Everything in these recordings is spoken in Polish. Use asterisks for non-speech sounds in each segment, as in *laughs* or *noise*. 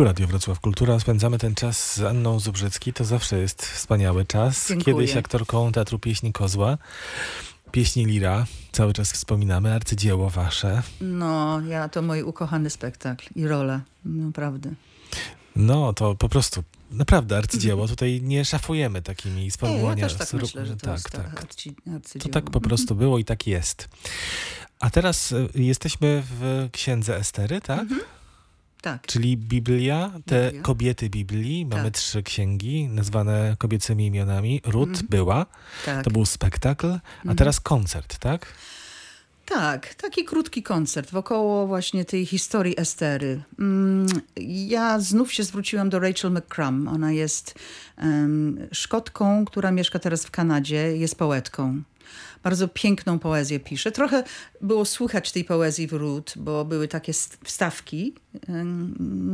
Tu Radio Wrocław Kultura. Spędzamy ten czas z Anną Zubrzycki. To zawsze jest wspaniały czas. Dziękuję. Kiedyś aktorką Teatru Pieśni Kozła. Pieśni Lira. Cały czas wspominamy. Arcydzieło wasze. No, ja to mój ukochany spektakl i rola, naprawdę. No, to po prostu naprawdę arcydzieło. Tutaj nie szafujemy takimi Nie, ja sformułowaniami. też tak myślę, że to tak, jest tak. To arcydzieło. tak po prostu było i tak jest. A teraz y, jesteśmy w księdze Estery, tak? Mhm. Tak. Czyli Biblia, te Biblia. kobiety Biblii. Mamy Tak. trzy księgi nazwane kobiecymi imionami. Ruth Mhm. była, tak. to był spektakl, a Mhm. teraz koncert, tak? Tak, taki krótki koncert wokoło właśnie tej historii Estery. Mm, Ja znów się zwróciłam do Rachel McCrum. Ona jest em, Szkotką, która mieszka teraz w Kanadzie, jest poetką. Bardzo piękną poezję pisze. Trochę było słychać tej poezji w Ruth, bo były takie st- wstawki,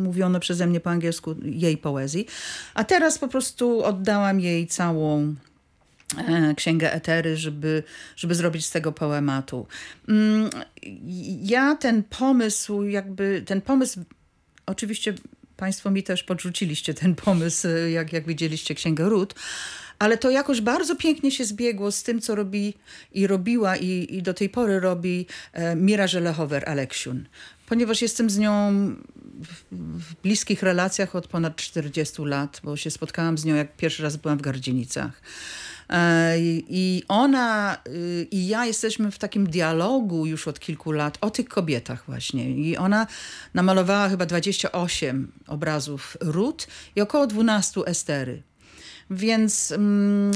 mówione przeze mnie po angielsku, jej poezji. A teraz po prostu oddałam jej całą Księgę Etery, żeby, żeby zrobić z tego poematu. Mm, Ja ten pomysł, jakby ten pomysł, oczywiście Państwo mi też podrzuciliście ten pomysł, e, jak, jak widzieliście Księgę Ród, ale to jakoś bardzo pięknie się zbiegło z tym, co robi i robiła i, i do tej pory robi e, Mira Żelechower Aleksiun. Ponieważ jestem z nią w bliskich relacjach od ponad 40 lat, bo się spotkałam z nią, jak pierwszy raz byłam w Gardzienicach. E, I ona y, i ja jesteśmy w takim dialogu już od kilku lat o tych kobietach właśnie. I ona namalowała chyba 28 obrazów Rut i około 12 Estery. Więc mm,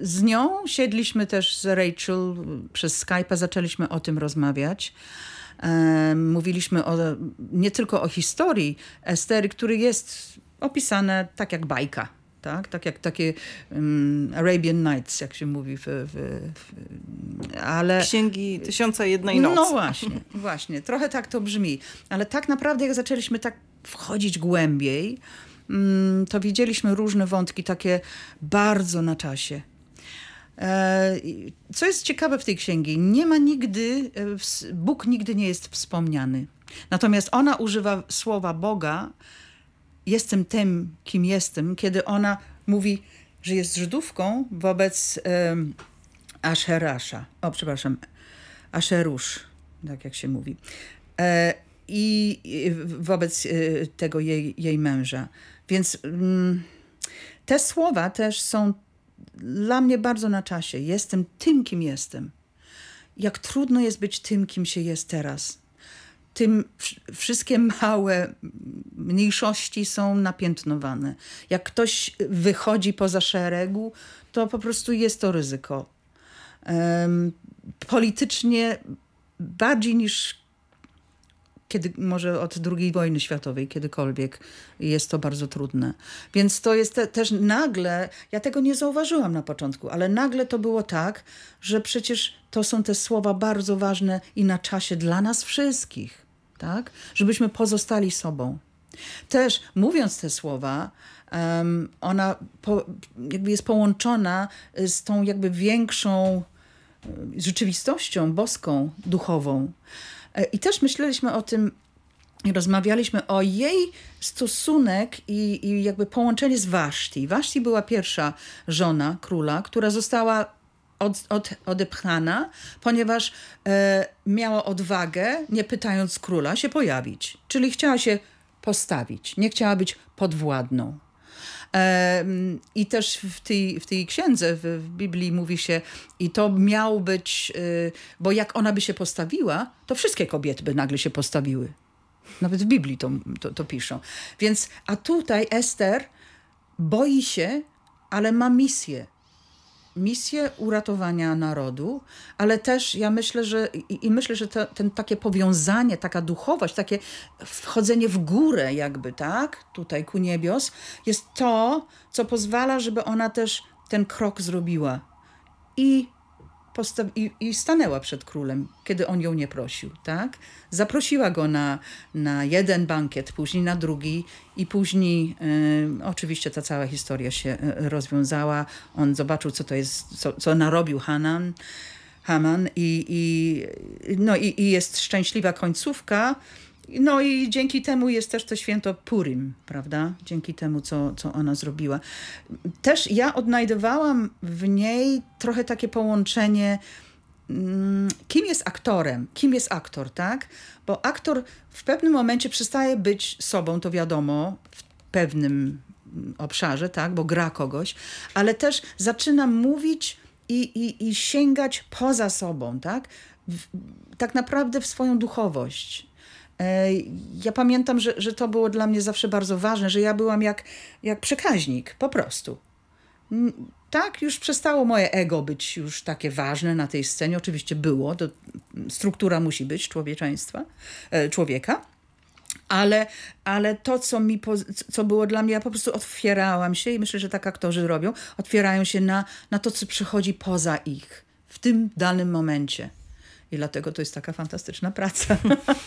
z nią siedliśmy też z Rachel przez Skype'a, zaczęliśmy o tym rozmawiać. E, Mówiliśmy o, nie tylko o historii Estery, który jest opisane tak jak bajka. Tak, tak jak takie um, Arabian Nights, jak się mówi, w, w, w, ale... Księgi Tysiąca Jednej Nocy. No właśnie, właśnie. Trochę tak to brzmi. Ale tak naprawdę jak zaczęliśmy tak wchodzić głębiej, mm, to widzieliśmy różne wątki, takie bardzo na czasie. E, Co jest ciekawe w tej księgi, nie ma nigdy, e, Bóg nigdy nie jest wspomniany. Natomiast ona używa słowa Boga, jestem tym, kim jestem, kiedy ona mówi, że jest Żydówką wobec em, Asherasza. O, przepraszam, Aszerusz, tak jak się mówi. E, I i wobec e, tego jej, jej męża. Więc mm, te słowa też są dla mnie bardzo na czasie. Jestem tym, kim jestem. Jak trudno jest być tym, kim się jest teraz. Tym wsz- wszystkie małe mniejszości są napiętnowane. Jak ktoś wychodzi poza szeregu, to po prostu jest to ryzyko. Politycznie bardziej niż kiedy może od II wojny światowej, kiedykolwiek jest to bardzo trudne. Więc to jest te, też nagle, ja tego nie zauważyłam na początku, ale nagle to było tak, że przecież to są te słowa bardzo ważne i na czasie dla nas wszystkich, tak? Żebyśmy pozostali sobą. Też mówiąc te słowa, em, ona po, jakby jest połączona z tą jakby większą rzeczywistością boską, duchową. E, I też myśleliśmy o tym, rozmawialiśmy o jej stosunek i, i jakby połączenie z Waszti. Waszti była pierwsza żona króla, która została od, od, odepchana, ponieważ e, miała odwagę, nie pytając króla, się pojawić. Czyli chciała się postawić, nie chciała być podwładną. Em, I też w tej, w tej księdze, w, w Biblii mówi się, i to miał być, y, bo jak ona by się postawiła, to wszystkie kobiety by nagle się postawiły. Nawet w Biblii to, to, to piszą. Więc, a tutaj Ester boi się, ale ma misję. Misję uratowania narodu, ale też ja myślę, że i, i myślę, że to, ten takie powiązanie, taka duchowość, takie wchodzenie w górę jakby, tak, tutaj ku niebios, jest to, co pozwala, żeby ona też ten krok zrobiła. I postaw- i, i stanęła przed królem, kiedy on ją nie prosił, tak? Zaprosiła go na, na jeden bankiet, później na drugi i później e, oczywiście ta cała historia się e, rozwiązała. On zobaczył, co to jest, co, co narobił Hanan, Haman i, i, no, i, i jest szczęśliwa końcówka, No i dzięki temu jest też to święto Purim, prawda? Dzięki temu, co, co ona zrobiła. Też ja odnajdowałam w niej trochę takie połączenie mm, kim jest aktorem, kim jest aktor, tak? Bo aktor w pewnym momencie przestaje być sobą, to wiadomo, w pewnym mm, obszarze, tak? Bo gra kogoś, ale też zaczyna mówić i, i, i sięgać poza sobą, tak? W, tak naprawdę w swoją duchowość. E, Ja pamiętam, że, że to było dla mnie zawsze bardzo ważne, że ja byłam jak, jak przekaźnik, po prostu. Mm, Tak, już przestało moje ego być już takie ważne na tej scenie. Oczywiście było, to struktura musi być człowieczeństwa, e, człowieka. Ale, ale to, co, mi, co było dla mnie, ja po prostu otwierałam się i myślę, że tak aktorzy robią, otwierają się na, na to, co przychodzi poza ich w tym danym momencie. I dlatego to jest taka fantastyczna praca,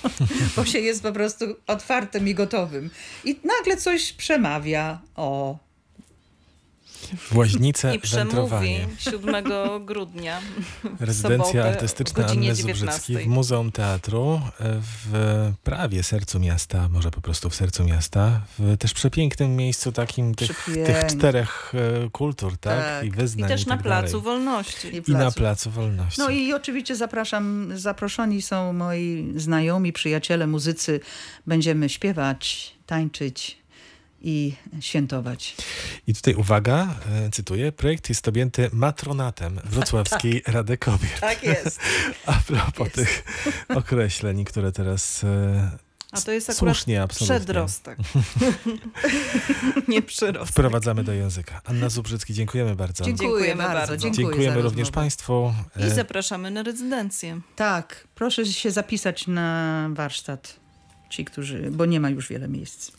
*laughs* bo się jest po prostu otwartym i gotowym. I nagle coś przemawia o W Łaźnice I przemówi wędrowanie. 7 grudnia. Rezydencja sobotę artystyczna Anny Zubrzyckiej 19. w Muzeum Teatru w prawie sercu miasta, może po prostu w sercu miasta, w też przepięknym miejscu takim tych, tych czterech e, kultur, tak? Tak. I I wyznań też na tak Placu dalej. Wolności. i I na placu. Placu Wolności. No i oczywiście zapraszam, zaproszeni są moi znajomi, przyjaciele, muzycy. Będziemy śpiewać, tańczyć i świętować. I tutaj uwaga, e, cytuję, projekt jest objęty matronatem Wrocławskiej *laughs* Rady Kobiet. Tak jest. *laughs* A propos tych określeń, które teraz e, A to jest akurat słusznie, absolutnie przedrostek. *laughs* Nie przyrostek. wprowadzamy do języka. Anna Zubrzycki, dziękujemy bardzo. Dziękujemy bardzo. Dziękuję Dziękujemy również rozmowę. Państwu. I E, zapraszamy na rezydencję. Tak, proszę się zapisać na warsztat, ci, którzy, bo nie ma już wiele miejsc.